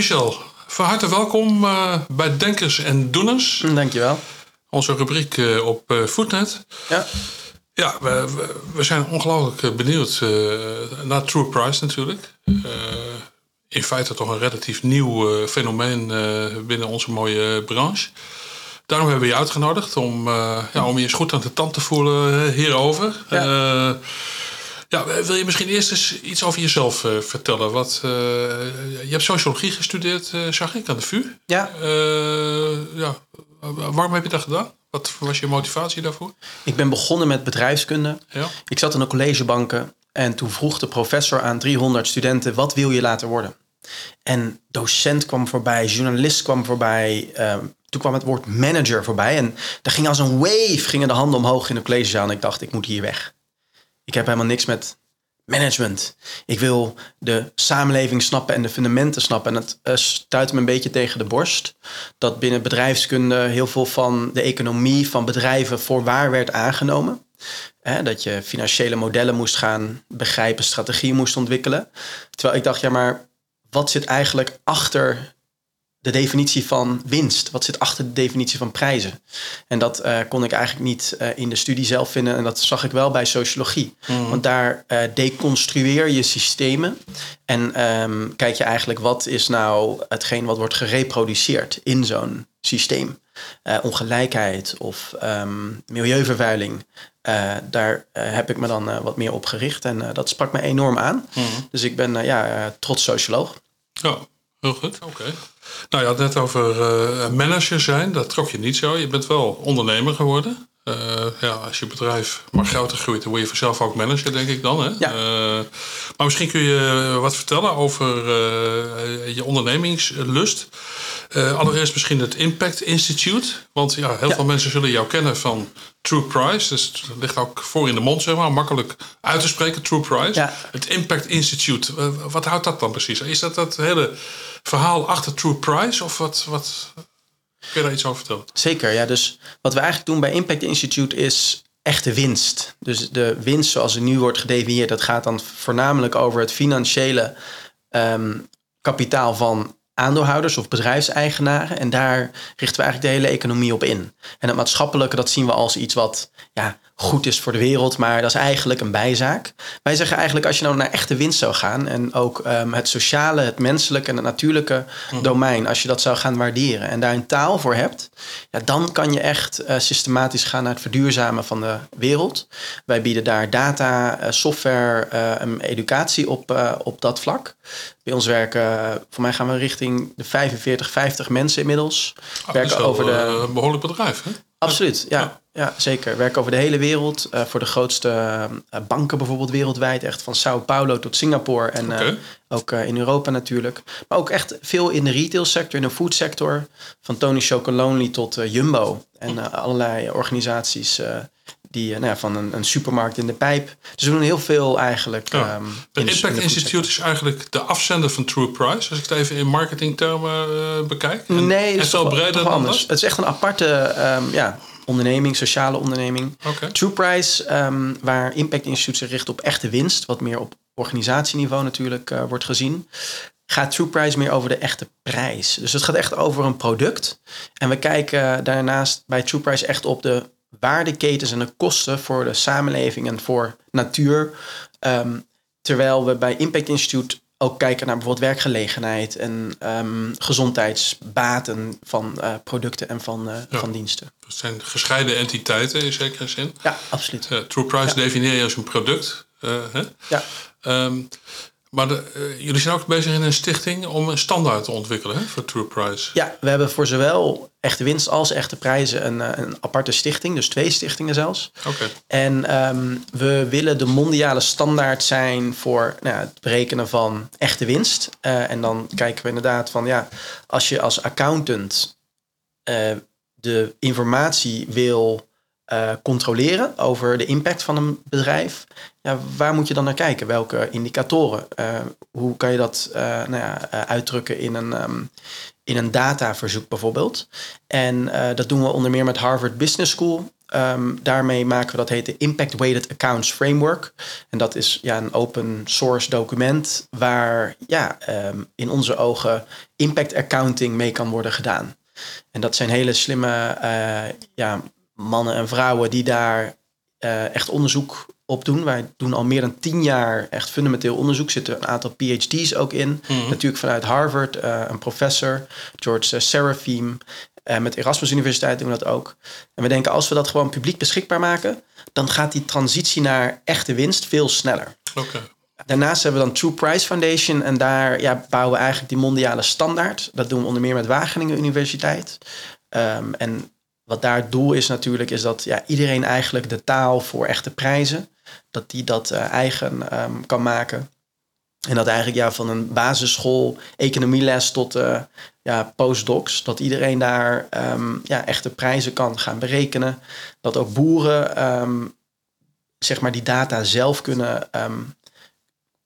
Michel, van harte welkom uh, bij Denkers en Doeners. Dankjewel. Onze rubriek uh, op uh, Foodnet. Ja. Ja, we, we, we zijn ongelooflijk benieuwd naar True Price natuurlijk. in feite toch een relatief nieuw fenomeen binnen onze mooie branche. Daarom hebben we je uitgenodigd om, ja, om je eens goed aan de tand te voelen hierover. Ja. Ja, wil je misschien eerst eens iets over jezelf uh, vertellen? Wat, uh, je hebt sociologie gestudeerd, uh, zag ik, aan de VU. Ja. ja. Waarom heb je dat gedaan? Wat was je motivatie daarvoor? Ik ben begonnen met bedrijfskunde. Ja. Ik zat in de collegebanken en toen vroeg de professor aan 300 studenten: wat wil je later worden? En docent kwam voorbij, journalist kwam voorbij. Ehm, toen kwam het woord manager voorbij. En daar ging als een wave gingen de handen omhoog in de collegezaal. En ik dacht, ik moet hier weg. Ik heb helemaal niks met management. Ik wil de samenleving snappen en de fundamenten snappen. En het uh, stuit me een beetje tegen de borst. Dat binnen bedrijfskunde heel veel van de economie van bedrijven voorwaar werd aangenomen. dat je financiële modellen moest gaan begrijpen, strategieën moest ontwikkelen. Terwijl ik dacht, ja, maar wat zit eigenlijk achter de definitie van winst? Wat zit achter de definitie van prijzen? En dat uh, kon ik eigenlijk niet uh, in de studie zelf vinden. En dat zag ik wel bij sociologie. Mm. Want daar uh, deconstrueer je systemen. En um, kijk je eigenlijk wat is nou hetgeen wat wordt gereproduceerd in zo'n systeem. ongelijkheid of um, milieuvervuiling. daar heb ik me dan wat meer op gericht. En dat sprak me enorm aan. Mm. Dus ik ben ja, trots socioloog. Ja, heel goed. Oké. Nou, had net over uh, manager zijn. Dat trok je niet zo. Je bent wel ondernemer geworden. Uh, ja, als je bedrijf maar groter groeit, dan word je vanzelf ook manager, denk ik dan. Hè? Ja. Uh, maar misschien kun je wat vertellen over je ondernemingslust. allereerst misschien het Impact Institute. Want ja, heel Ja. veel mensen zullen jou kennen van True Price. Dus het ligt ook voor in de mond, zeg maar. Makkelijk uit te spreken, True Price. Ja. Het Impact Institute. Eh, wat houdt dat dan precies? Is dat dat hele verhaal achter True Price? Of wat, wat kun je daar iets over vertellen? Zeker, ja. Dus wat we eigenlijk doen bij Impact Institute is echte winst. Dus de winst zoals het nu wordt gedefinieerd, dat gaat dan voornamelijk over het financiële ehm, kapitaal van aandeelhouders of bedrijfseigenaren. En daar richten we eigenlijk de hele economie op in. En het maatschappelijke, dat zien we als iets wat ja, goed is voor de wereld, maar dat is eigenlijk een bijzaak. Wij zeggen eigenlijk, als je nou naar echte winst zou gaan en ook ehm, het sociale, het menselijke en het natuurlijke domein, als je dat zou gaan waarderen en daar een taal voor hebt, ja, dan kan je echt eh, systematisch gaan naar het verduurzamen van de wereld. Wij bieden daar data, eh, software eh, en educatie op, op dat vlak. Bij ons werken, voor mij gaan we richting de 45, 50 mensen inmiddels. Ah, dat werken over de. een behoorlijk bedrijf, hè? Absoluut, ja, Ja. zeker. Werken over de hele wereld. eh, voor de grootste eh, banken bijvoorbeeld wereldwijd. Echt van Sao Paulo tot Singapore. En eh, ook in Europa natuurlijk. Maar ook echt veel in de retailsector, in de foodsector. Van Tony Chocolonely tot Jumbo. En allerlei organisaties die, eh, nou ja, van een, een supermarkt in de pijp. Dus we doen heel veel eigenlijk. Ja. ehm, De in de- Impact in de Institute is eigenlijk de afzender van True Price. Als ik het even in marketingtermen eh, bekijk. En, Nee, het is toch, breder dan anders. dat? Het is echt een aparte ehm, ja, onderneming, sociale onderneming. Oké. True Price, ehm, waar Impact Institute zich richt op echte winst, wat meer op organisatieniveau natuurlijk eh, wordt gezien, gaat True Price meer over de echte prijs. Dus het gaat echt over een product. En we kijken daarnaast bij True Price echt op de waardeketens en de kosten voor de samenleving en voor natuur. Ehm, terwijl we bij Impact Institute ook kijken naar bijvoorbeeld werkgelegenheid en ehm, gezondheidsbaten van eh, producten en van, eh, Ja. van diensten. Het zijn gescheiden entiteiten in zekere zin. Ja, absoluut. Eh, True Price Ja. definieer je als een product. hè? Ja. Ehm, maar de, eh, jullie zijn ook bezig in een stichting om een standaard te ontwikkelen hè, voor True Price. Ja, we hebben voor zowel echte winst als echte prijzen een, eh, een aparte stichting, dus twee stichtingen zelfs. Oké. En ehm, we willen de mondiale standaard zijn voor nou, het berekenen van echte winst. Eh, en dan kijken we inderdaad van ja, als je als accountant de informatie wil eh, controleren over de impact van een bedrijf, ja, waar moet je dan naar kijken? Welke indicatoren? Eh, hoe kan je dat eh, nou ja, uitdrukken in een, ehm, in een dataverzoek bijvoorbeeld? En dat doen we onder meer met Harvard Business School. Ehm, daarmee maken we dat heet de Impact Weighted Accounts Framework. En dat is ja, een open source document waar ja, ehm, in onze ogen impact accounting mee kan worden gedaan. En dat zijn hele slimme ja, mannen en vrouwen die daar uh, echt onderzoek op doen. Wij doen al meer dan tien jaar echt fundamenteel onderzoek. Zitten een aantal PhD's ook in. Mhm. Natuurlijk vanuit Harvard, uh, een professor, George Serafim. Uh, met Erasmus Universiteit doen we dat ook. En we denken, als we dat gewoon publiek beschikbaar maken, dan gaat die transitie naar echte winst veel sneller. Okay. Daarnaast hebben we dan True Price Foundation en daar ja, bouwen we eigenlijk die mondiale standaard. Dat doen we onder meer met Wageningen Universiteit. Um, en wat daar het doel is natuurlijk, is dat ja, iedereen eigenlijk de taal voor echte prijzen, dat die dat uh, eigen um, kan maken. En dat eigenlijk ja, van een basisschool economieles tot uh, ja, postdocs, dat iedereen daar um, ja, echte prijzen kan gaan berekenen. Dat ook boeren um, zeg maar die data zelf kunnen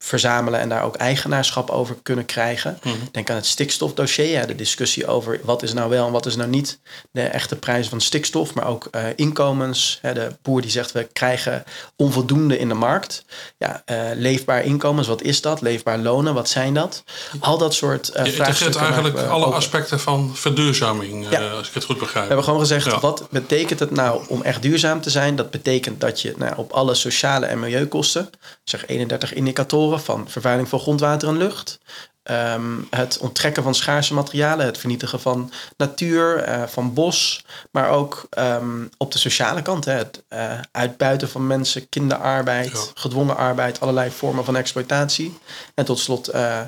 verzamelen en daar ook eigenaarschap over kunnen krijgen. Mhm. Denk aan het stikstofdossier, ja, de discussie over wat is nou wel en wat is nou niet de echte prijs van stikstof, maar ook uh, inkomens. Hè, de boer die zegt we krijgen onvoldoende in de markt. Ja, uh, leefbaar inkomens, wat is dat? Leefbaar lonen, wat zijn dat? Al dat soort uh, Je vraagstukken. eigenlijk alle aspecten van verduurzaming, ja. als ik het goed begrijp. We hebben gewoon gezegd, ja. wat betekent het nou om echt duurzaam te zijn? Dat betekent dat je nou, op alle sociale en milieukosten, zeg 31 indicatoren, van vervuiling van grondwater en lucht. Ehm, het onttrekken van schaarse materialen, het vernietigen van natuur, uh, van bos, maar ook um, op de sociale kant, hè, het uh, uitbuiten van mensen, kinderarbeid, ja. gedwongen arbeid, allerlei vormen van exploitatie. En tot slot, uh,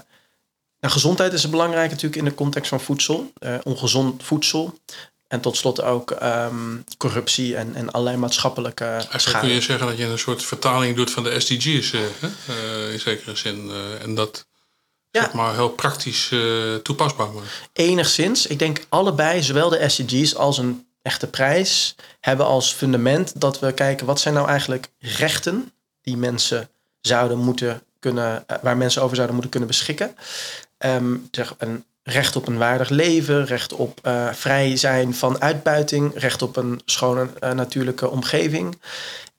gezondheid is belangrijk natuurlijk in de context van voedsel, ongezond voedsel. En tot slot ook um, corruptie en, en allerlei maatschappelijke Eigenlijk schade. kun je zeggen dat je een soort vertaling doet van de SDG's, uh, uh, in zekere zin. Uh, en dat ja. zeg maar heel praktisch toepasbaar maakt. Enigszins. Ik denk allebei, zowel de SDG's als een echte prijs, hebben als fundament dat we kijken wat zijn nou eigenlijk rechten die mensen zouden moeten kunnen, waar mensen over zouden moeten kunnen beschikken. Um, een recht op een waardig leven, recht op uh, vrij zijn van uitbuiting, recht op een schone uh, natuurlijke omgeving.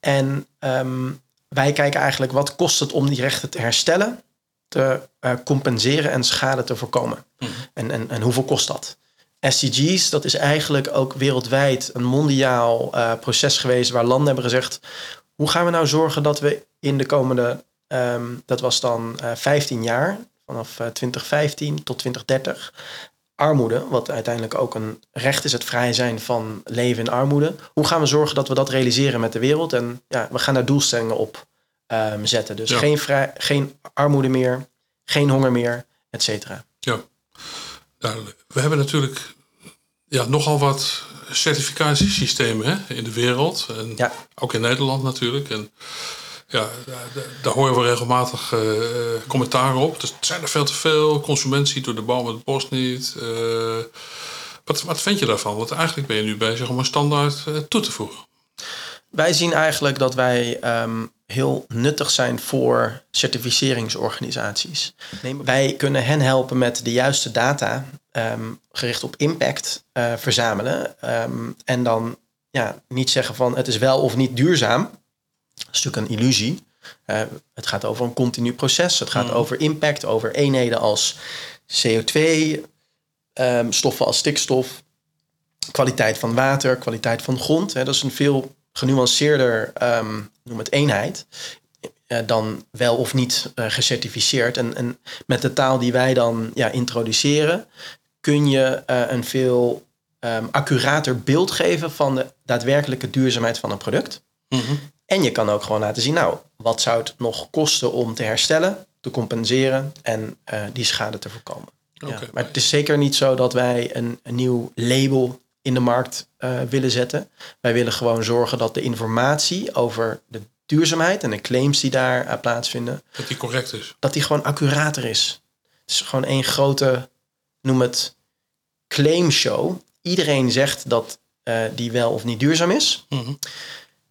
En um, wij kijken eigenlijk wat kost het om die rechten te herstellen, te uh, compenseren en schade te voorkomen. Mm. En, en, en hoeveel kost dat? SDG's, dat is eigenlijk ook wereldwijd een mondiaal proces geweest waar landen hebben gezegd, hoe gaan we nou zorgen dat we in de komende, um, dat was dan 15 jaar, vanaf 2015 eh, tot 2030. Armoede, wat uiteindelijk ook een recht is, het vrij zijn van leven in armoede. Hoe gaan we zorgen dat we dat realiseren met de wereld? En ja, we gaan daar doelstellingen op um, zetten. Dus ja. geen, vrij, geen armoede meer, geen honger meer, et cetera. Ja, duidelijk. We hebben natuurlijk ja, nogal wat certificatiesystemen hè, in de wereld. En ja. Ook in Nederland natuurlijk. En ja, daar horen we regelmatig uh, commentaren op. Dus het zijn er veel te veel. Consument ziet door de boom het bos niet. Uh, wat, wat vind je daarvan? Want eigenlijk ben je nu bezig om een standaard uh, toe te voegen. Wij zien eigenlijk dat wij um, heel nuttig zijn voor certificeringsorganisaties. Nee, wij kunnen hen helpen met de juiste data um, gericht op impact verzamelen. Um, en dan ja, niet zeggen van het is wel of niet duurzaam is natuurlijk een illusie. Uh, het gaat over een continu proces. Het gaat mm. over impact, over eenheden als CO2, um, ehm, stoffen als stikstof, kwaliteit van water, kwaliteit van grond. Hè. Dat is een veel genuanceerder, um, noem het eenheid, uh, dan wel of niet uh, gecertificeerd. En, en, met de taal die wij dan ja, introduceren, kun je een veel um, accurater beeld geven van de daadwerkelijke duurzaamheid van een product. Mm -hmm. En je kan ook gewoon laten zien, nou, wat zou het nog kosten om te herstellen, te compenseren en uh, die schade te voorkomen. Okay. Ja, maar het is zeker niet zo dat wij een, een nieuw label in de markt uh, willen zetten. Wij willen gewoon zorgen dat de informatie over de duurzaamheid en de claims die daar uh, plaatsvinden, dat die correct is. Dat die gewoon accurater is. Het is gewoon één grote, noem het, claim show. Iedereen zegt dat die wel of niet duurzaam is. Mm -hmm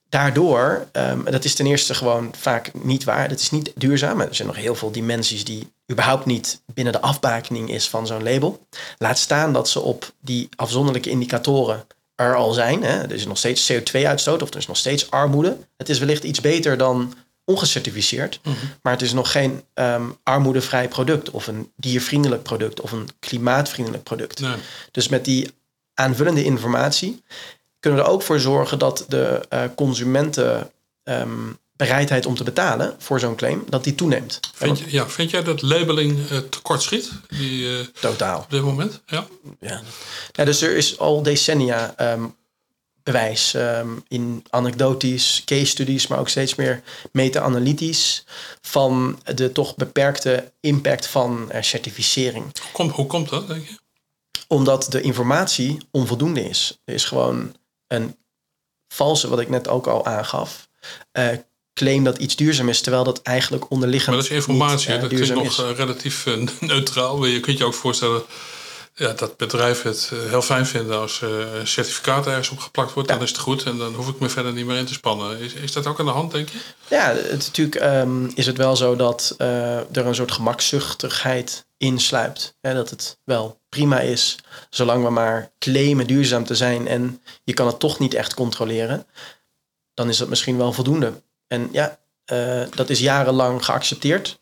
daardoor, um, dat is ten eerste gewoon vaak niet waar. Dat is niet duurzaam. Er zijn nog heel veel dimensies die überhaupt niet binnen de afbakening is van zo'n label. Laat staan dat ze op die afzonderlijke indicatoren er al zijn. Hè? Er is nog steeds CO2-uitstoot of er is nog steeds armoede. Het is wellicht iets beter dan ongecertificeerd. Mhm. Maar het is nog geen ehm, armoedevrij product of een diervriendelijk product of een klimaatvriendelijk product. Nee. Dus met die aanvullende informatie kunnen we er ook voor zorgen dat de eh, consumenten ehm, bereidheid om te betalen voor zo'n claim, dat die toeneemt. Vind, je, ja, vind jij dat labeling eh, tekortschiet die, eh, Totaal. op dit moment? Ja. Ja. ja, dus er is al decennia ehm, bewijs ehm, in anekdotisch, case studies, maar ook steeds meer meta-analytisch van de toch beperkte impact van certificering. Hoe, komt, hoe komt dat, denk je? Omdat de informatie onvoldoende is. Er is gewoon een valse, wat ik net ook al aangaf, eh, claim dat iets duurzaam is, terwijl dat eigenlijk onderliggend Maar dat is informatie, niet, eh, dat klinkt duurzaam nog is. eh, relatief neutraal. Je kunt je ook voorstellen ja, dat bedrijven het eh, heel fijn vinden als eh, een certificaat ergens op geplakt wordt. Dan is het goed en dan hoef ik me verder niet meer in te spannen. Is, is dat ook aan de hand, denk je? Ja, het, natuurlijk ehm, is het wel zo dat eh, er een soort gemakzuchtigheid insluipt. Hè, dat het wel prima is, zolang we maar claimen duurzaam te zijn en je kan het toch niet echt controleren, dan is dat misschien wel voldoende. En ja, dat is jarenlang geaccepteerd.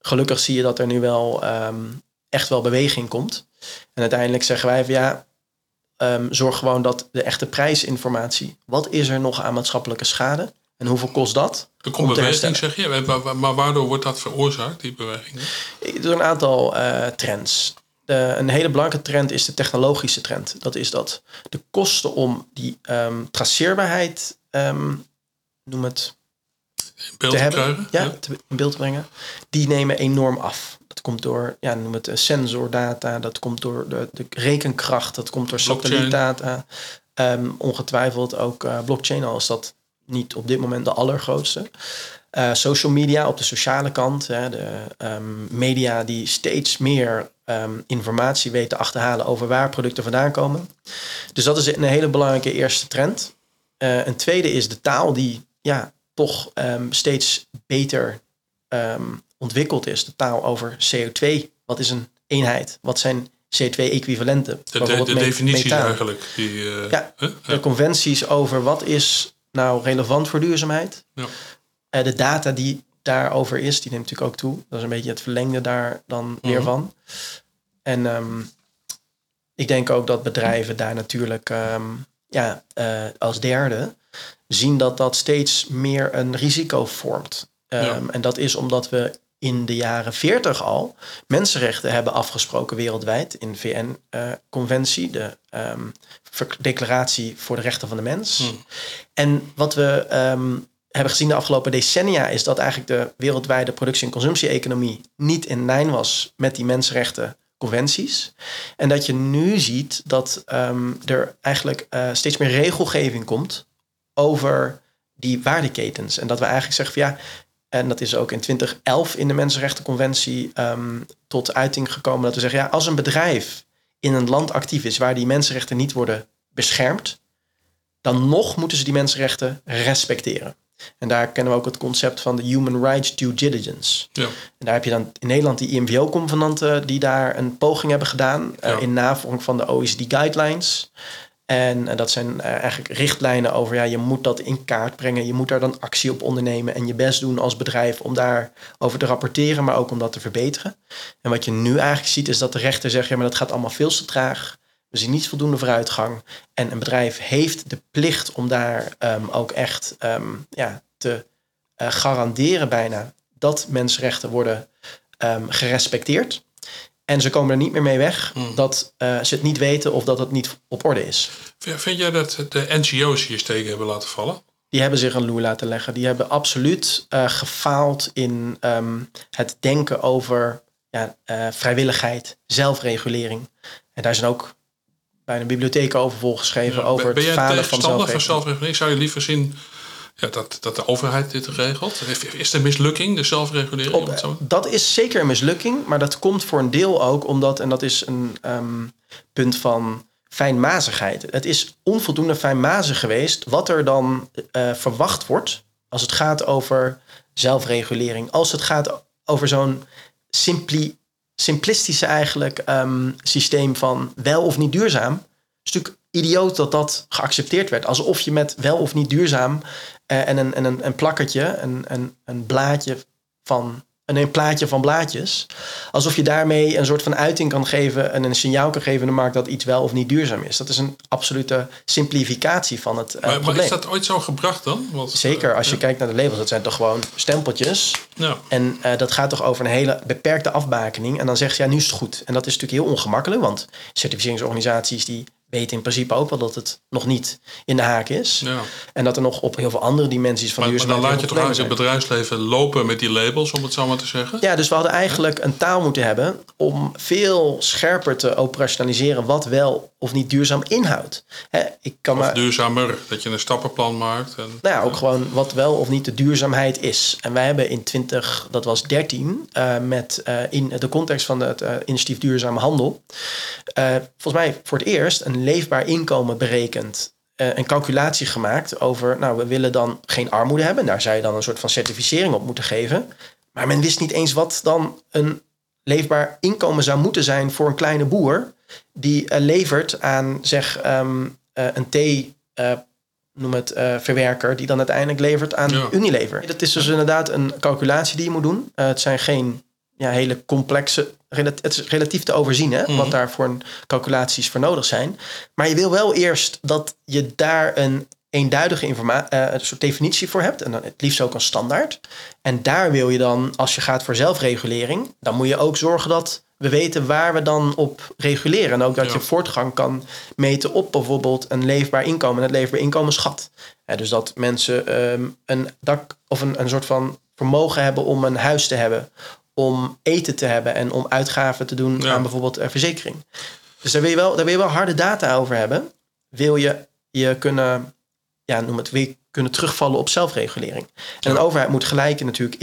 Gelukkig zie je dat er nu wel ehm, echt wel beweging komt. En uiteindelijk zeggen wij van ja, ehm, zorg gewoon dat de echte prijsinformatie, wat is er nog aan maatschappelijke schade en hoeveel kost dat? Er komt te beweging, zeg je. Maar, waardoor wordt dat veroorzaakt, die beweging? Er zijn een aantal eh, trends. De, een hele belangrijke trend is de technologische trend. Dat is dat de kosten om die ehm, traceerbaarheid, ehm, noem het, In beeld te te, hebben, krijgen? ja, in beeld te brengen, die nemen enorm af. Dat komt door, ja, noem het eh, sensordata, dat komt door de, de rekenkracht, dat komt door satellietdata. Ehm, ongetwijfeld ook eh, blockchain, al is dat niet op dit moment de allergrootste. Eh, social media op de sociale kant, hè, de ehm, media die steeds meer ehm, informatie weten te achterhalen over waar producten vandaan komen. Dus dat is een hele belangrijke eerste trend. Een tweede is de taal die ja, toch steeds beter ontwikkeld is. De taal over CO2. Wat is een eenheid? Wat zijn CO2-equivalenten? De, de, de definities eigenlijk. Die, eh, Ja? De conventies over wat is nou relevant voor duurzaamheid. Ja. Eh, de data die daarover is, die neemt natuurlijk ook toe. Dat is een beetje het verlengde daar dan weer Mhm. van. En ehm, ik denk ook dat bedrijven daar natuurlijk ehm, ja, eh, als derde zien dat dat steeds meer een risico vormt. Ehm, Ja. En dat is omdat we in de jaren 40 al mensenrechten hebben afgesproken wereldwijd in VN-conventie, de ehm, Declaratie voor de Rechten van de Mens. Hmm. En wat we ehm, hebben gezien de afgelopen decennia is dat eigenlijk de wereldwijde productie- en consumptie-economie niet in lijn was met die mensenrechten conventies. En dat je nu ziet dat ehm, er eigenlijk eh, steeds meer regelgeving komt over die waardeketens. En dat we eigenlijk zeggen van ja, en dat is ook in 2011 in de Mensenrechtenconventie ehm, tot uiting gekomen dat we zeggen ja, als een bedrijf in een land actief is waar die mensenrechten niet worden beschermd, dan nog moeten ze die mensenrechten respecteren. En daar kennen we ook het concept van de Human Rights Due Diligence. Ja. En daar heb je dan in Nederland die IMVO-convenanten die daar een poging hebben gedaan eh, in navolging van de OECD guidelines. En eh, dat zijn eh, eigenlijk richtlijnen over, ja, je moet dat in kaart brengen. Je moet daar dan actie op ondernemen en je best doen als bedrijf om daarover te rapporteren, maar ook om dat te verbeteren. En wat je nu eigenlijk ziet is dat de rechter zegt, ja, maar dat gaat allemaal veel te traag. We zien niet voldoende vooruitgang. En een bedrijf heeft de plicht om daar ehm, ook echt ehm, ja, te eh, garanderen bijna dat mensenrechten worden ehm, gerespecteerd. En ze komen er niet meer mee weg Hmm. dat eh, ze het niet weten of dat het niet op orde is. Vind jij dat de NGO's hier steken hebben laten vallen? Die hebben zich een loer laten leggen. Die hebben absoluut eh, gefaald in ehm, het denken over ja, eh, vrijwilligheid, zelfregulering. En daar zijn ook bijna bibliotheken over volgeschreven. Ja, over ben het jij falen van zelfregulering? Zou je liever zien ja, dat, dat de overheid dit regelt? Is de mislukking, de zelfregulering? het zo- Op, dat is zeker een mislukking, maar dat komt voor een deel ook omdat, en dat is een ehm, punt van fijnmazigheid. Het is onvoldoende fijnmazig geweest wat er dan eh, verwacht wordt als het gaat over zelfregulering. Als het gaat over zo'n simpli, simplistische eigenlijk ehm, systeem van wel of niet duurzaam. is natuurlijk idioot dat dat geaccepteerd werd. Alsof je met wel of niet duurzaam eh, en, een, en een, een plakketje, een, een, een blaadje van een, een plaatje van blaadjes. Alsof je daarmee een soort van uiting kan geven en een signaal kan geven in de markt dat iets wel of niet duurzaam is. Dat is een absolute simplificatie van het uh, maar, probleem. maar is dat ooit zo gebracht dan? Want, Zeker, als je uh, kijkt naar de labels, dat zijn toch gewoon stempeltjes. Ja. En uh, dat gaat toch over een hele beperkte afbakening. En dan zegt ze, ja, nu is het goed. En dat is natuurlijk heel ongemakkelijk, want certificeringsorganisaties die weten in principe ook wel dat het nog niet in de haak is. Ja. En dat er nog op heel veel andere dimensies van Maar, maar dan duurzaamheid laat je toch uit het bedrijfsleven lopen met die labels, om het zo maar te zeggen? Ja, dus we hadden eigenlijk een taal moeten hebben om veel scherper te operationaliseren wat wel of niet duurzaam inhoudt. Ik kan Of maar, duurzamer, dat je een stappenplan maakt. En, nou ja, ook gewoon wat wel of niet de duurzaamheid is. En wij hebben in 20, dat was 13, uh, met uh, in de context van het uh, initiatief Duurzame Handel, volgens mij voor het eerst een leefbaar inkomen berekend. een calculatie gemaakt over, nou, we willen dan geen armoede hebben. Daar zou je dan een soort van certificering op moeten geven. Maar men wist niet eens wat dan een leefbaar inkomen zou moeten zijn voor een kleine boer die levert aan, zeg, um, een thee noem het, uh, verwerker, die dan uiteindelijk levert aan Ja. Unilever. Dat is dus inderdaad een calculatie die je moet doen. Uh, het zijn geen ja, hele complexe, het is relatief te overzien, hè, Mhm. wat daar voor een calculaties voor nodig zijn. Maar je wil wel eerst dat je daar een eenduidige informa- uh, een soort definitie voor hebt. En dan het liefst ook een standaard. En daar wil je dan, als je gaat voor zelfregulering, dan moet je ook zorgen dat we weten waar we dan op reguleren. En ook dat Ja. je voortgang kan meten op bijvoorbeeld een leefbaar inkomen, het leefbaar inkomensschat. Ja, dus dat mensen ehm, een dak of een, een soort van vermogen hebben om een huis te hebben, om eten te hebben en om uitgaven te doen Ja. aan bijvoorbeeld eh, verzekering. Dus daar wil, je wel, daar wil je wel harde data over hebben. Wil je je kunnen, ja, noem het, wil je kunnen terugvallen op zelfregulering. En een overheid moet gelijk natuurlijk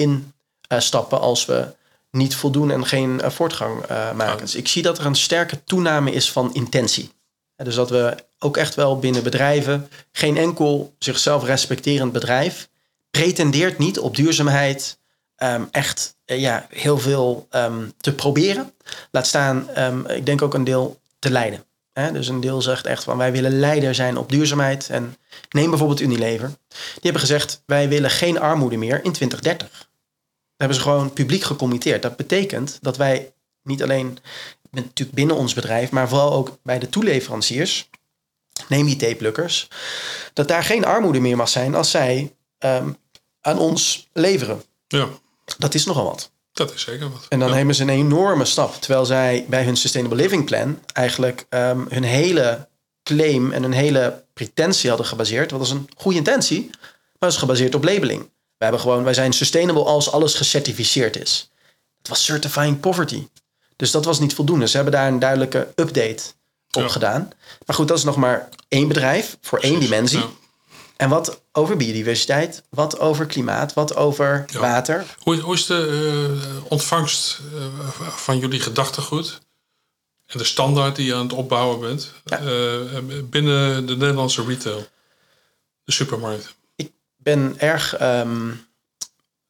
instappen als we niet voldoen en geen eh, voortgang eh, maken. Ja. Dus ik zie dat er een sterke toename is van intentie. Dus dat we ook echt wel binnen bedrijven, geen enkel zichzelf respecterend bedrijf pretendeert niet op duurzaamheid ehm, echt eh, ja, heel veel ehm, te proberen. Laat staan, ehm, ik denk ook een deel te leiden. Dus een deel zegt echt van wij willen leider zijn op duurzaamheid. En neem bijvoorbeeld Unilever. Die hebben gezegd wij willen geen armoede meer in 2030. Hebben ze gewoon publiek gecommitteerd. Dat betekent dat wij niet alleen natuurlijk binnen ons bedrijf, maar vooral ook bij de toeleveranciers, neem die theeplukkers, dat daar geen armoede meer mag zijn als zij ehm, aan ons leveren. Ja, Dat is nogal wat. dat is zeker wat. En dan ja. nemen ze een enorme stap. Terwijl zij bij hun Sustainable Living Plan eigenlijk ehm, hun hele claim en hun hele pretentie hadden gebaseerd. Wat is een goede intentie, maar dat is gebaseerd op labeling. Wij, hebben gewoon, wij zijn sustainable als alles gecertificeerd is. Het was certifying poverty. Dus dat was niet voldoende. Ze hebben daar een duidelijke update op Ja. gedaan. Maar goed, dat is nog maar één bedrijf voor één dimensie. ja. En wat over biodiversiteit, wat over klimaat, wat over Ja. water. Hoe, hoe is de eh, ontvangst eh, van jullie gedachtegoed en de standaard die je aan het opbouwen bent eh, binnen de Nederlandse retail, de supermarkt? Ik ben erg. ehm,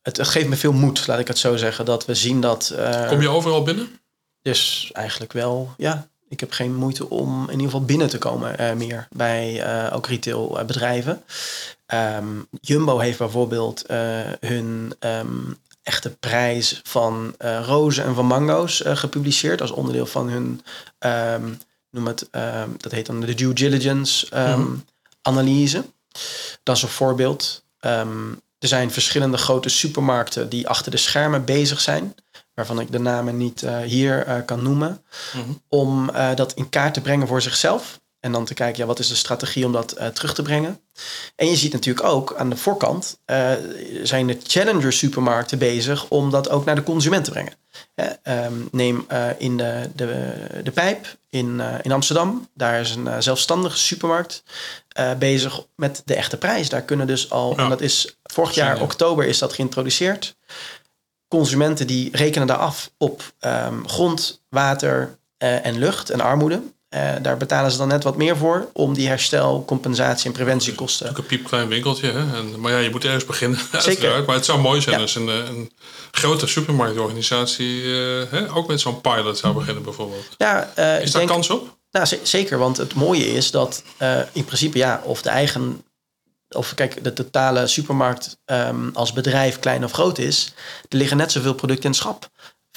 het, het geeft me veel moed, laat ik het zo zeggen. Dat we zien dat. eh, Kom je overal binnen? Dus eigenlijk wel, ja. Ik heb geen moeite om in ieder geval binnen te komen eh, meer bij eh, ook retailbedrijven. Ehm, Jumbo heeft bijvoorbeeld hun ehm, echte prijs van rozen en van mango's gepubliceerd als onderdeel van hun, noem het, dat heet dan de due diligence Mhm. analyse. Dat is een voorbeeld. Ehm, er zijn verschillende grote supermarkten die achter de schermen bezig zijn, waarvan ik de namen niet eh, hier eh, kan noemen, Mhm. om eh, dat in kaart te brengen voor zichzelf. En dan te kijken, ja, wat is de strategie om dat eh, terug te brengen? En je ziet natuurlijk ook aan de voorkant eh, zijn de challenger supermarkten bezig om dat ook naar de consument te brengen. Hè, ehm, neem eh, in de, de, de Pijp in, in Amsterdam. Daar is een zelfstandige supermarkt bezig met de echte prijs. Daar kunnen dus al, Ja. en dat is vorig jaar oktober is dat geïntroduceerd. Consumenten die rekenen daar af op ehm, grond, water en lucht en armoede. Eh, daar betalen ze dan net wat meer voor om die herstel, compensatie en preventiekosten. Ook een piepklein winkeltje. Hè? En, maar ja, je moet ergens beginnen. uiteraard. Maar het zou mooi zijn Ja. als een, eh, een grote supermarktorganisatie eh, hè, ook met zo'n pilot zou beginnen bijvoorbeeld. Ja, Is daar denk, kans op? Nou, zeker, want het mooie is dat in principe, ja, of de eigen, of kijk, de totale supermarkt um, als bedrijf klein of groot is, er liggen net zoveel producten in het schap.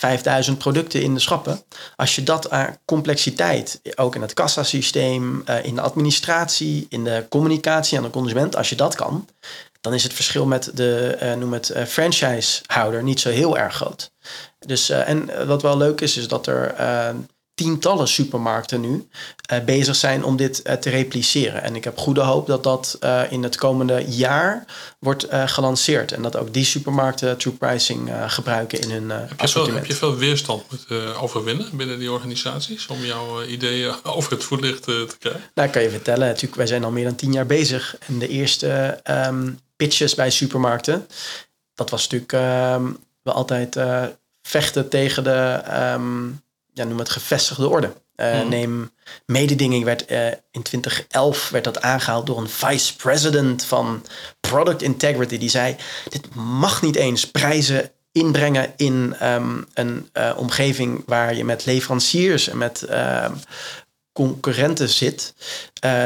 5000 producten in de schappen. Als je dat aan complexiteit, ook in het kassasysteem, uh, in de administratie, in de communicatie aan de consument, als je dat kan, dan is het verschil met de, uh, noem het, uh, franchisehouder niet zo heel erg groot. Dus, en wat wel leuk is, is dat er tientallen supermarkten nu uh, bezig zijn om dit uh, te repliceren. En ik heb goede hoop dat dat uh, in het komende jaar wordt gelanceerd. En dat ook die supermarkten true pricing gebruiken in hun heb je, veel, heb je veel weerstand moeten overwinnen binnen die organisaties om jouw ideeën over het voetlicht te krijgen? Nou, kan je vertellen. Natuurlijk, wij zijn al meer dan tien jaar bezig. En de eerste um, pitches bij supermarkten, dat was natuurlijk um, wel altijd vechten tegen de... Um, ja, noem het gevestigde orde. Uh, Neem mededinging werd uh, in 2011 werd dat aangehaald door een vice president van product integrity die zei dit mag niet eens prijzen inbrengen in um, een uh, omgeving waar je met leveranciers en met ehm, concurrenten zit.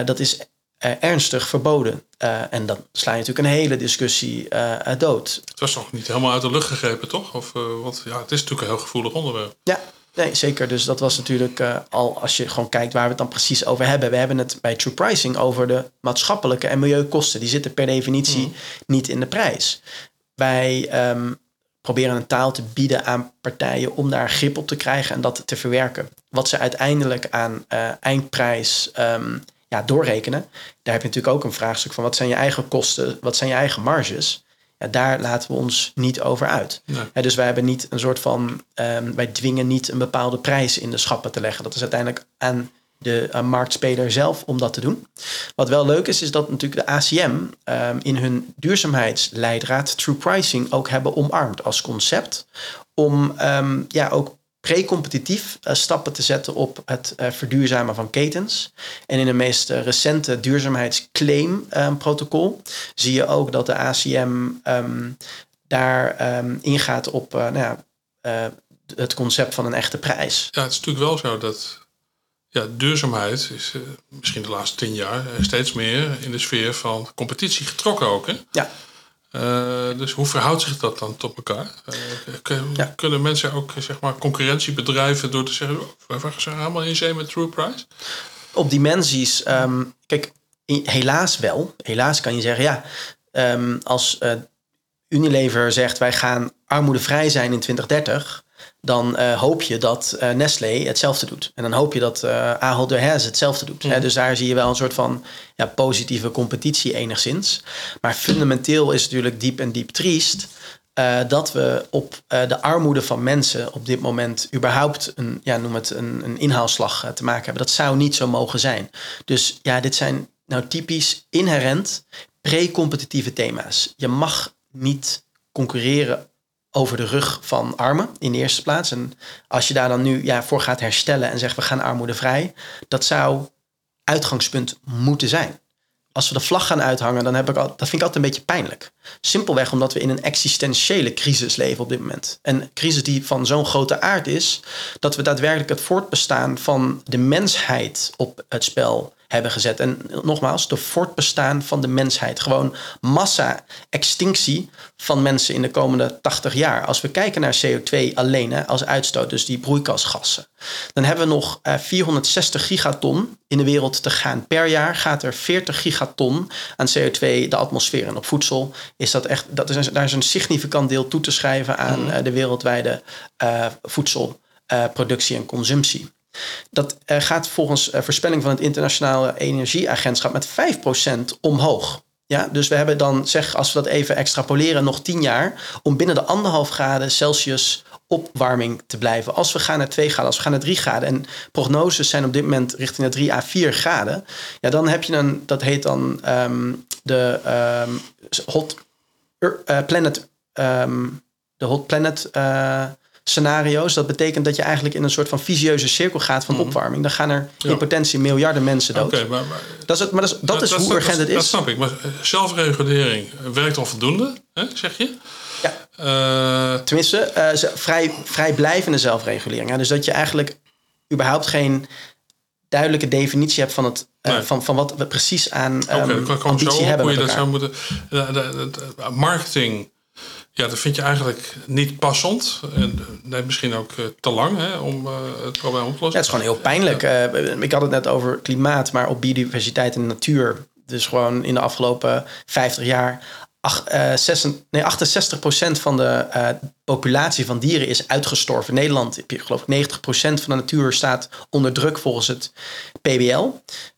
dat is ernstig verboden. en dan sla je natuurlijk een hele discussie dood. Het was nog niet helemaal uit de lucht gegrepen, toch? Of, want ja, het is natuurlijk een heel gevoelig onderwerp. Ja, Nee, zeker. Dus dat was natuurlijk uh, al als je gewoon kijkt waar we het dan precies over hebben. We hebben het bij True Pricing over de maatschappelijke en milieukosten. Die zitten per definitie mm. niet in de prijs. Wij um, proberen een taal te bieden aan partijen om daar grip op te krijgen en dat te verwerken. Wat ze uiteindelijk aan uh, eindprijs um, ja, doorrekenen. Daar heb je natuurlijk ook een vraagstuk van wat zijn je eigen kosten, wat zijn je eigen marges ja, daar laten we ons niet over uit. dus wij hebben niet een soort van, um, wij dwingen niet een bepaalde prijs in de schappen te leggen. Dat is uiteindelijk aan de uh, marktspeler zelf om dat te doen. Wat wel leuk is, is dat natuurlijk de ACM um, ehm, in hun duurzaamheidsleidraad True Pricing ook hebben omarmd als concept. Om um, ja, ook pre-competitief uh, stappen te zetten op het uh, verduurzamen van ketens. En in de meest recente duurzaamheidsclaim-protocol zie je ook dat de ACM um, ehm, daar um, ingaat op nou ja, het concept van een echte prijs. Ja, het is natuurlijk wel zo dat ja, duurzaamheid is misschien de laatste tien jaar steeds meer in de sfeer van competitie getrokken ook. Hè? Ja. Uh, dus hoe verhoudt zich dat dan tot elkaar? Uh, ja. Kunnen mensen ook zeg maar, concurrentie bedrijven door te zeggen: oh, we zijn helemaal in zee met True Price? Op dimensies, um, kijk, helaas wel. Helaas kan je zeggen: ja, um, als uh, Unilever zegt wij gaan armoedevrij zijn in 2030 dan uh, hoop je dat uh, Nestlé hetzelfde doet. En dan hoop je dat uh, Ahold Delhaize hetzelfde doet. Mm. dus daar zie je wel een soort van ja, positieve competitie enigszins. Maar fundamenteel is het natuurlijk diep en diep triest... dat we op de armoede van mensen op dit moment überhaupt een, ja, noem het een, een inhaalslag te maken hebben. Dat zou niet zo mogen zijn. Dus ja, dit zijn nou typisch inherent pre-competitieve thema's. Je mag niet concurreren over de rug van armen in de eerste plaats. En als je daar dan nu ja, voor gaat herstellen en zegt we gaan armoedevrij, dat zou uitgangspunt moeten zijn. Als we de vlag gaan uithangen, dan heb ik al, dat vind ik altijd een beetje pijnlijk. Simpelweg omdat we in een existentiële crisis leven op dit moment. Een crisis die van zo'n grote aard is dat we daadwerkelijk het voortbestaan van de mensheid op het spel hebben gezet. En nogmaals, de voortbestaan van de mensheid. Gewoon massa-extinctie van mensen in de komende 80 jaar. Als we kijken naar CO2 alleen hè, als uitstoot, dus die broeikasgassen. Dan hebben we nog uh, eh, 460 gigaton in de wereld te gaan. Per jaar gaat er 40 gigaton aan CO2 de atmosfeer. En op voedsel is dat echt, dat is, daar is een significant deel toe te schrijven aan uh, de wereldwijde uh, voedselproductie en consumptie. Dat uh, gaat volgens uh, voorspelling van het Internationale Energieagentschap met 5% omhoog. Ja, dus we hebben dan, zeg, als we dat even extrapoleren, nog 10 jaar om binnen de anderhalf graden Celsius opwarming te blijven. Als we gaan naar 2 graden, als we gaan naar 3 graden en prognoses zijn op dit moment richting de 3 à 4 graden, ja, dan heb je een, dat heet dan um, de um, Hot uh, Planet, um, de Hot Planet scenario's. Dat betekent dat je eigenlijk in een soort van visieuze cirkel gaat van mhm. opwarming. Dan gaan er in potentie miljarden mensen dood. Okay, maar, maar, dat is, het, maar dat is, dat, is hoe urgent het is. Dat snap ik. Maar zelfregulering werkt al voldoende, hè, zeg je? Ja. Uh, Tenminste, uh, vrij, vrijblijvende zelfregulering. Dus dat je eigenlijk überhaupt geen duidelijke definitie hebt van, het, eh, van, van wat we precies aan Oké, um, dan kan ambitie hebben hoe je dat zou moeten... marketing, ja, dat vind je eigenlijk niet passend. En eh, nee, misschien ook eh, te lang hè, om eh, het probleem op te Ja, lossen. het is gewoon heel pijnlijk. Ik had het net over klimaat, maar op biodiversiteit en natuur. Dus gewoon in de afgelopen 50 jaar. ach- 66 nee, 68% van de populatie van dieren is uitgestorven. In Nederland heb je geloof ik 90% van de natuur staat onder druk volgens het PBL.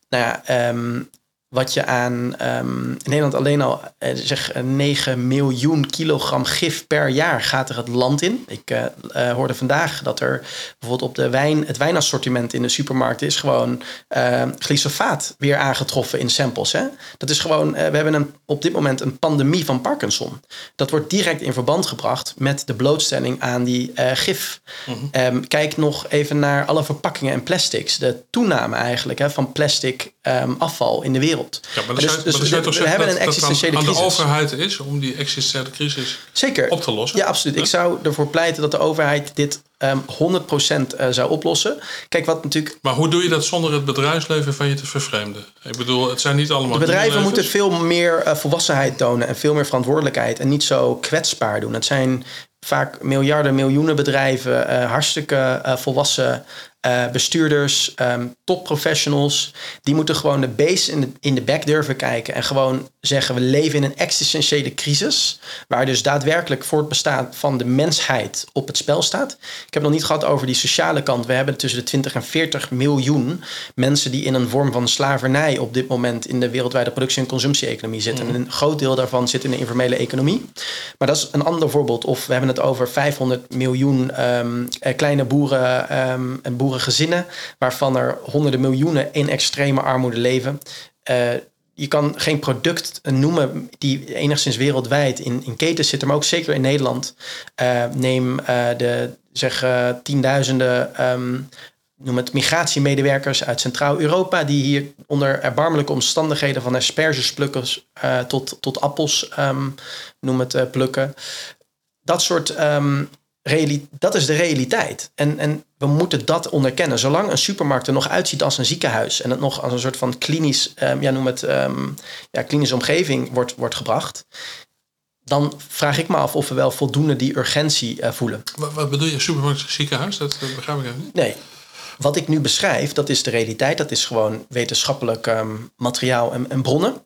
Nou ja, ehm, wat je aan ehm, in Nederland alleen al eh, zeg eh, 9 miljoen kilogram gif per jaar gaat er het land in. Ik eh, eh, hoorde vandaag dat er bijvoorbeeld op de wijn, het wijnassortiment in de supermarkt is gewoon eh, glyfosaat weer aangetroffen in samples. Hè? Dat is gewoon, eh, we hebben een, op dit moment een pandemie van Parkinson. Dat wordt direct in verband gebracht met de blootstelling aan die eh, gif. Ehm, kijk nog even naar alle verpakkingen en plastics. De toename eigenlijk hè, van plastic afval in de wereld. Ja, maar Dus- dus we- hebben een existentiële aan de crisis. overheid is om die existentiële crisis Zeker. op te lossen? Ja, absoluut. Ik zou ervoor pleiten dat de overheid dit ehm 100% eh, zou oplossen. Kijk, wat natuurlijk. Maar hoe doe je dat zonder het bedrijfsleven van je te vervreemden? Ik bedoel, het zijn niet allemaal De bedrijven moeten veel meer eh, volwassenheid tonen en veel meer verantwoordelijkheid. En niet zo kwetsbaar doen. Het zijn vaak miljarden, miljoenen bedrijven, eh, hartstikke eh, volwassen eh, bestuurders, ehm, topprofessionals. Die moeten gewoon de base in de, in de back durven kijken. En gewoon zeggen: we leven in een existentiële crisis. Waar dus daadwerkelijk voor het bestaan van de mensheid op het spel staat. Ik heb nog niet gehad over die sociale kant. We hebben tussen de 20 en 40 miljoen mensen die in een vorm van slavernij op dit moment in de wereldwijde productie- en consumptie-economie zitten. En een groot deel daarvan zit in de informele economie. Maar dat is een ander voorbeeld. Of we hebben het over 500 miljoen ehm, eh, kleine boeren ehm, en boerengezinnen, waarvan er honderden miljoenen in extreme armoede leven. Eh, je kan geen product noemen die enigszins wereldwijd in, in ketens zitten, maar ook zeker in Nederland. Eh, neem eh, de zeg tienduizenden ehm, noem het migratiemedewerkers uit Centraal-Europa, die hier onder erbarmelijke omstandigheden van aspergesplukkers eh tot, tot appels, ehm, noem het plukken. Dat soort ehm, dat is de realiteit. En, en we moeten dat onderkennen. Zolang een supermarkt er nog uitziet als een ziekenhuis en het nog als een soort van klinisch, ehm, ja, noem het, ehm, ja, klinische omgeving wordt, wordt gebracht, dan vraag ik me af of we wel voldoende die urgentie eh, voelen. Wat, wat bedoel je, supermarkt ziekenhuis? Dat, dat begrijp ik even niet. Nee. Wat ik nu beschrijf, dat is de realiteit. Dat is gewoon wetenschappelijk ehm, materiaal en, en bronnen.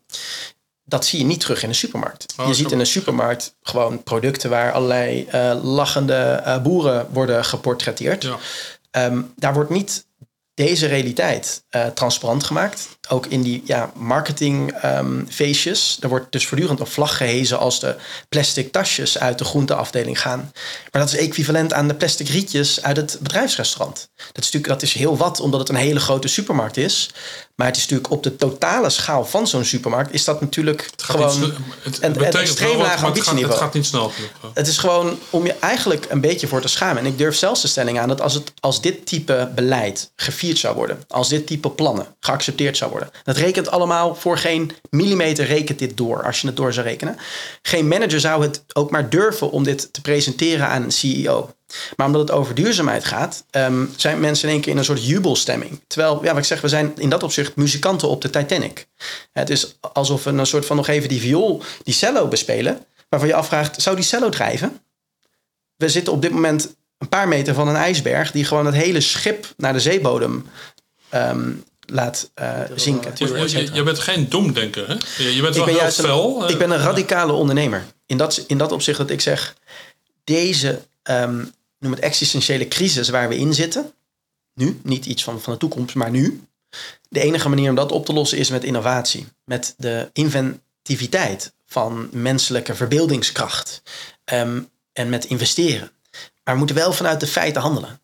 Dat zie je niet terug in de supermarkt. Oh, je ziet in een supermarkt gewoon producten waar allerlei eh, lachende eh, boeren worden geportretteerd. Ja. Ehm, daar wordt niet deze realiteit eh, transparant gemaakt. Ook in die ja, marketingfeestjes. er wordt dus voortdurend een vlag gehezen als de plastic tasjes uit de groenteafdeling gaan. Maar dat is equivalent aan de plastic rietjes uit het bedrijfsrestaurant. Dat is natuurlijk dat is heel wat, omdat het een hele grote supermarkt is. Maar het is natuurlijk op de totale schaal van zo'n supermarkt is dat natuurlijk gewoon niet het, een, een extreem laag maar het gaat, ambitieniveau. niet snel. Het is gewoon om je eigenlijk een beetje voor te schamen. En ik durf zelfs de stelling aan dat als, het, als dit type beleid gevierd zou worden, als dit type plannen geaccepteerd zou worden, dat rekent allemaal voor geen millimeter rekent dit door, als je het door zou rekenen. Geen manager zou het ook maar durven om dit te presenteren aan een CEO. Maar omdat het over duurzaamheid gaat, ehm, zijn mensen in één keer in een soort jubelstemming. Terwijl, ja, wat ik zeg, we zijn in dat opzicht muzikanten op de Titanic. Het is alsof we een soort van nog even die viool, die cello bespelen, waarvan je afvraagt, zou die cello drijven? We zitten op dit moment een paar meter van een ijsberg die gewoon het hele schip naar de zeebodem ehm, laat eh, zinken. Je, je, je- bent geen doemdenker, hè? Je, je bent wel Ik ben heel fel. een, eh, ik ben een radicale ondernemer. In dat, in dat opzicht dat ik zeg, deze, ehm, noem het existentiële crisis waar we in zitten, nu, niet iets van, van de toekomst, maar nu. De enige manier om dat op te lossen is met innovatie. Met de inventiviteit van menselijke verbeeldingskracht. ehm, en met investeren. Maar we moeten wel vanuit de feiten handelen.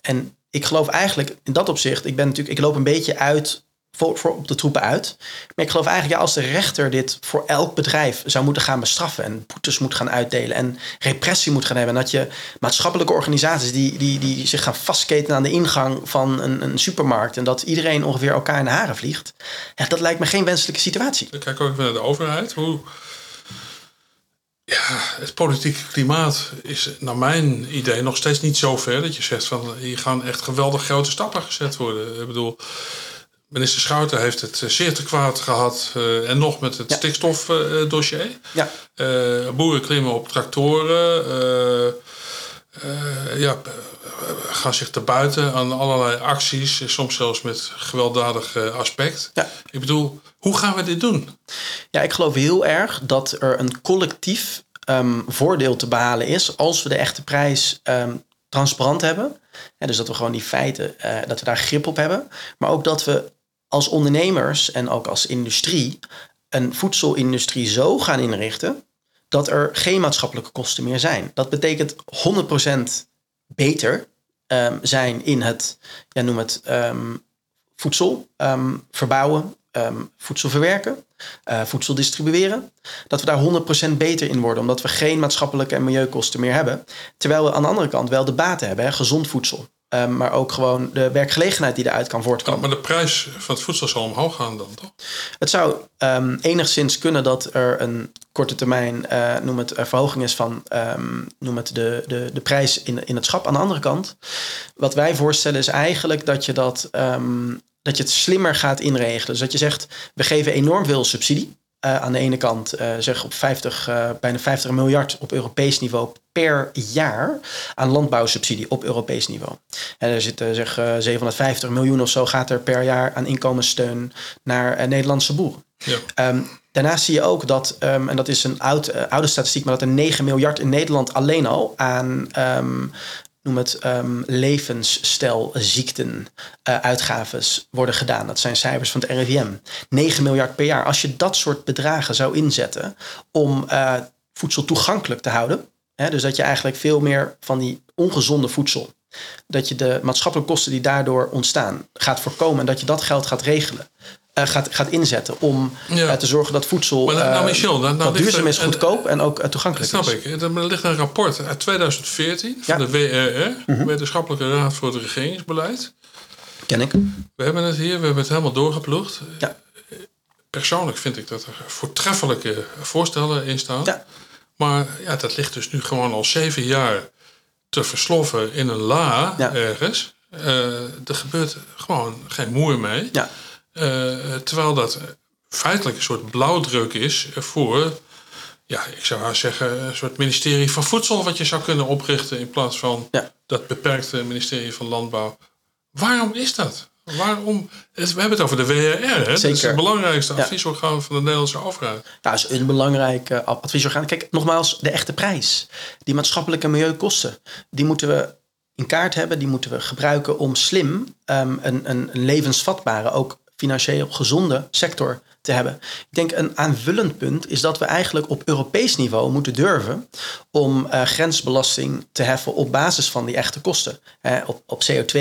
En ik geloof eigenlijk in dat opzicht, ik ben natuurlijk, ik loop een beetje uit voor, op de troepen uit. Maar ik geloof eigenlijk, ja, als de rechter dit voor elk bedrijf zou moeten gaan bestraffen en boetes moet gaan uitdelen en repressie moet gaan hebben, en dat je maatschappelijke organisaties die, die, die zich gaan vastketen aan de ingang van een, een supermarkt en dat iedereen ongeveer elkaar in de haren vliegt, ja, dat lijkt me geen wenselijke situatie. Kijk ook even naar de overheid. Hoe, ja, het politieke klimaat is naar mijn idee nog steeds niet zo ver dat je zegt van hier gaan echt geweldig grote stappen gezet worden. Ik bedoel, minister Schouten heeft het zeer te kwaad gehad. en nog met het Ja. stikstofdossier. Ja, Eh, boeren klimmen op tractoren. eh, eh, ja, eh, gaan zich te buiten aan allerlei acties. eh, Soms zelfs met gewelddadig eh, aspect. Ja. Ik bedoel, hoe gaan we dit doen? Ja, ik geloof heel erg dat er een collectief ehm, voordeel te behalen is als we de echte prijs ehm, transparant hebben. Dus dat we gewoon die feiten, eh, dat we daar grip op hebben. Maar ook dat we als ondernemers en ook als industrie een voedselindustrie zo gaan inrichten dat er geen maatschappelijke kosten meer zijn. Dat betekent 100% beter ehm, zijn in het, ja, noem het, voedsel verbouwen, ehm, voedsel verwerken, eh, voedsel distribueren. Dat we daar 100% beter in worden, omdat we geen maatschappelijke en milieukosten meer hebben. Terwijl we aan de andere kant wel de baten hebben, hè, gezond voedsel. Ehm, maar ook gewoon de werkgelegenheid die eruit kan voortkomen. Maar de prijs van het voedsel zal omhoog gaan dan, toch? Het zou ehm, enigszins kunnen dat er een korte termijn, eh, noem het, eh, verhoging is van noem het de, de, de prijs in, in het schap. Aan de andere kant, wat wij voorstellen is eigenlijk dat je, dat, dat je het slimmer gaat inregelen. Dus dat je zegt, we geven enorm veel subsidie. Eh, aan de ene kant eh, zeg op 50, eh, bijna 50 miljard op Europees niveau per jaar aan landbouwsubsidie op Europees niveau. En er zitten zeg eh, 750 miljoen of zo gaat er per jaar aan inkomenssteun naar Nederlandse boeren. Ja. Ehm, daarnaast zie je ook dat, ehm, en dat is een oud, oude statistiek, maar dat er 9 miljard in Nederland alleen al aan, ehm, noem het, eh, uitgaves worden gedaan. Dat zijn cijfers van het RIVM. 9 miljard per jaar. Als je dat soort bedragen zou inzetten om eh, voedsel toegankelijk te houden, hè, dus dat je eigenlijk veel meer van die ongezonde voedsel, dat je de maatschappelijke kosten die daardoor ontstaan gaat voorkomen en dat je dat geld gaat regelen. Eh, gaat, gaat inzetten om Ja. eh, te zorgen dat voedsel Maar nou, nou, eh, Michel, nou, nou duurzaam is, goedkoop en ook toegankelijk Snap is. ik. Er ligt een rapport uit 2014 van de WRR, Wetenschappelijke Raad voor het Regeringsbeleid. Ken ik. We hebben het hier, we hebben het helemaal doorgeploegd. Ja. Persoonlijk vind ik dat er voortreffelijke voorstellen in staan. Ja. Maar ja, dat ligt dus nu gewoon al zeven jaar te versloffen in een la Ja. ergens. Er gebeurt gewoon geen moer mee. Ja. Eh, terwijl dat feitelijk een soort blauwdruk is voor, ja, ik zou haast zeggen, een soort ministerie van Voedsel, wat je zou kunnen oprichten in plaats van Ja. dat beperkte ministerie van Landbouw. Waarom is dat? Waarom? het- We hebben het over de WRR, hè? Dat is het belangrijkste Ja. adviesorgaan van de Nederlandse overheid. Ja, dat is een belangrijk eh, adviesorgaan. Kijk, nogmaals, de echte prijs. Die maatschappelijke milieukosten, die moeten we in kaart hebben. Die moeten we gebruiken om slim ehm, een, een, een levensvatbare, ook financieel gezonde sector te hebben. Ik denk een aanvullend punt is dat we eigenlijk op Europees niveau moeten durven om eh, grensbelasting te heffen op basis van die echte kosten. Op, op CO2.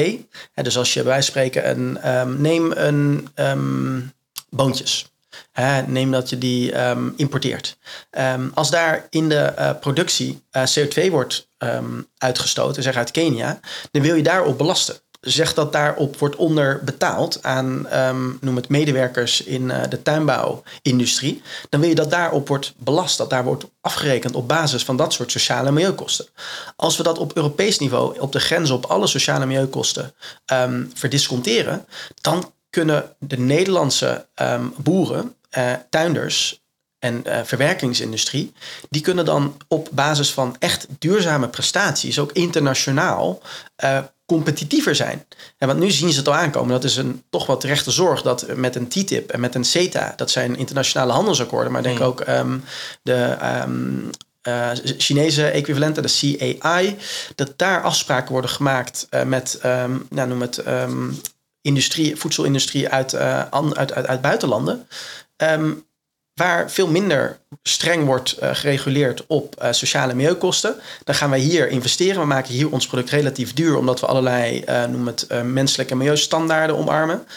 Hè, dus als je bij spreken een, ehm, neem een ehm, boontjes. Neem dat je die ehm, importeert. Als daar in de eh, productie eh, CO2 wordt uitgestoten, zeg uit Kenia, dan wil je daarop belasten. Zeg dat daarop wordt onder betaald aan, ehm, noem het medewerkers in eh, de tuinbouwindustrie, dan wil je dat daarop wordt belast, dat daar wordt afgerekend op basis van dat soort sociale en milieukosten. Als we dat op Europees niveau, op de grens op alle sociale en milieukosten ehm, verdisconteren, dan kunnen de Nederlandse ehm, boeren, eh, tuinders en eh, verwerkingsindustrie, die kunnen dan op basis van echt duurzame prestaties, ook internationaal, competitiever zijn. En want nu zien ze het al aankomen. Dat is een toch wat terechte zorg dat met een TTIP en met een CETA, dat zijn internationale handelsakkoorden, maar denk ook ehm, de ehm, eh, Chinese equivalenten, de CAI, dat daar afspraken worden gemaakt eh, met, ehm, nou, noem het, industrie, voedselindustrie uit, eh, an- uit, uit, uit buitenlanden. Waar veel minder streng wordt eh, gereguleerd op eh, sociale milieukosten. Dan gaan wij hier investeren. We maken hier ons product relatief duur, omdat we allerlei, eh, noem het, menselijke en milieustandaarden omarmen.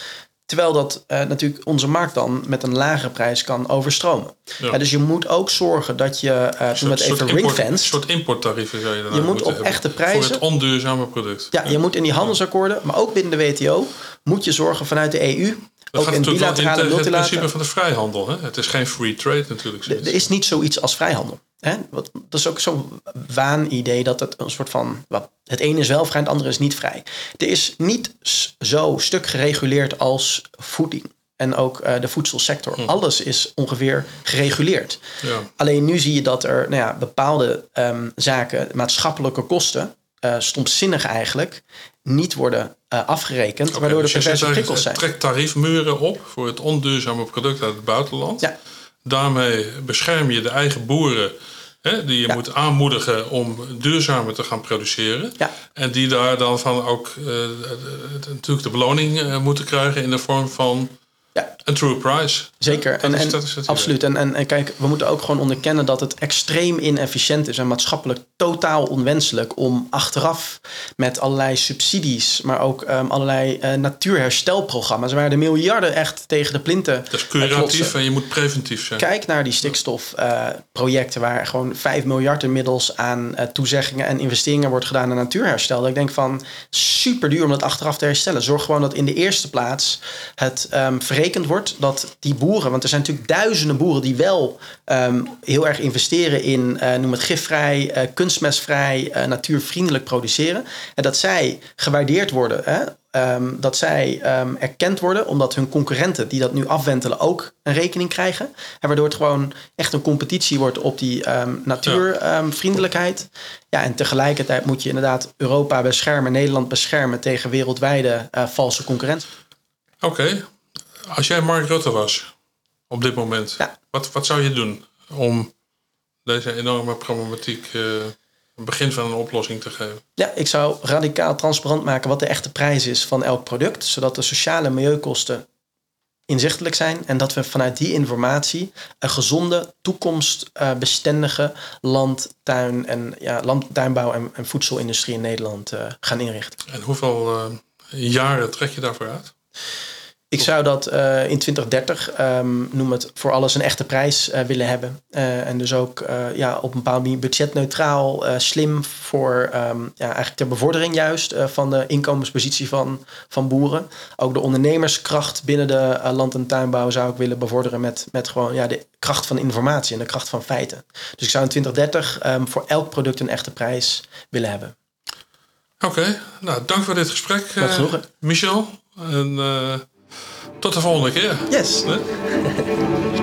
Terwijl dat natuurlijk onze markt dan met een lagere prijs kan overstromen. Ja. Dus je moet ook zorgen dat je, noem het even ringfence. een soort importtarieven zou je daarna Je moet op hebben echte prijzen- Voor het onduurzame product. Ja, je moet in die handelsakkoorden, maar ook binnen de WTO, moet je zorgen vanuit de EU Dat ook gaat in natuurlijk wel tegen het principe van de vrijhandel. Hè? Het is geen free trade natuurlijk. Er is niet zoiets als vrijhandel. Hè? Dat is ook zo'n waanidee dat het een soort van... Wat, het ene is wel vrij en het andere is niet vrij. Er is niet zo stuk gereguleerd als voeding. En ook eh, de voedselsector. Alles is ongeveer gereguleerd. Ja. Alleen nu zie je dat er nou ja, bepaalde ehm, zaken, maatschappelijke kosten... eh stomzinnig eigenlijk, niet worden eh, afgerekend. Waardoor dus er je zegt perverse prikkels zijn. Trek tariefmuren op voor het onduurzame product uit het buitenland. Ja. Daarmee bescherm je de eigen boeren. Hè, die je Ja. moet aanmoedigen om duurzamer te gaan produceren. Ja. En die daar dan van ook eh, de- de- natuurlijk de beloning eh, moeten krijgen in de vorm van Ja. een true price. Zeker, en, is- en dat is het absoluut. En, en, en kijk, we moeten ook gewoon onderkennen dat het extreem inefficiënt is en maatschappelijk totaal onwenselijk om achteraf met allerlei subsidies, maar ook ehm, allerlei eh, natuurherstelprogramma's, waar de miljarden echt tegen de plinten Dat is eh, curatief en je moet preventief zijn. Kijk naar die stikstofprojecten waar gewoon 5 miljard inmiddels aan eh, toezeggingen en investeringen wordt gedaan aan natuurherstel. Dat ik denk van super duur om dat achteraf te herstellen. Zorg gewoon dat in de eerste plaats het ehm, wordt dat die boeren, want er zijn natuurlijk duizenden boeren die wel ehm, heel erg investeren in, eh, noem het gifvrij, eh, kunstmestvrij, eh, natuurvriendelijk produceren. En dat zij gewaardeerd worden. Hè? Ehm, dat zij ehm, erkend worden, omdat hun concurrenten die dat nu afwentelen ook een rekening krijgen. En waardoor het gewoon echt een competitie wordt op die natuurvriendelijkheid. Ja. en tegelijkertijd moet je inderdaad Europa beschermen, Nederland beschermen tegen wereldwijde valse concurrentie. Oké, als jij Mark Rutte was op dit moment, Ja. wat, wat zou je doen om deze enorme problematiek eh, een begin van een oplossing te geven? Ja, ik zou radicaal transparant maken wat de echte prijs is van elk product, zodat de sociale en milieukosten inzichtelijk zijn en dat we vanuit die informatie een gezonde, toekomstbestendige land, tuin en ja, land, tuinbouw en, en voedselindustrie in Nederland eh, gaan inrichten. En hoeveel eh, jaren trek je daarvoor uit? Ik zou dat eh, in 2030, ehm, noem het voor alles een echte prijs eh, willen hebben. Eh, en dus ook ja, op een bepaalde manier budgetneutraal, slim voor ehm, ja, eigenlijk ter bevordering juist van de inkomenspositie van, van boeren. Ook de ondernemerskracht binnen de land- en tuinbouw zou ik willen bevorderen met, met gewoon ja, de kracht van informatie en de kracht van feiten. Dus ik zou in 2030 ehm, voor elk product een echte prijs willen hebben. Oké, nou dank voor dit gesprek. Michel. En tot de volgende keer. Yes!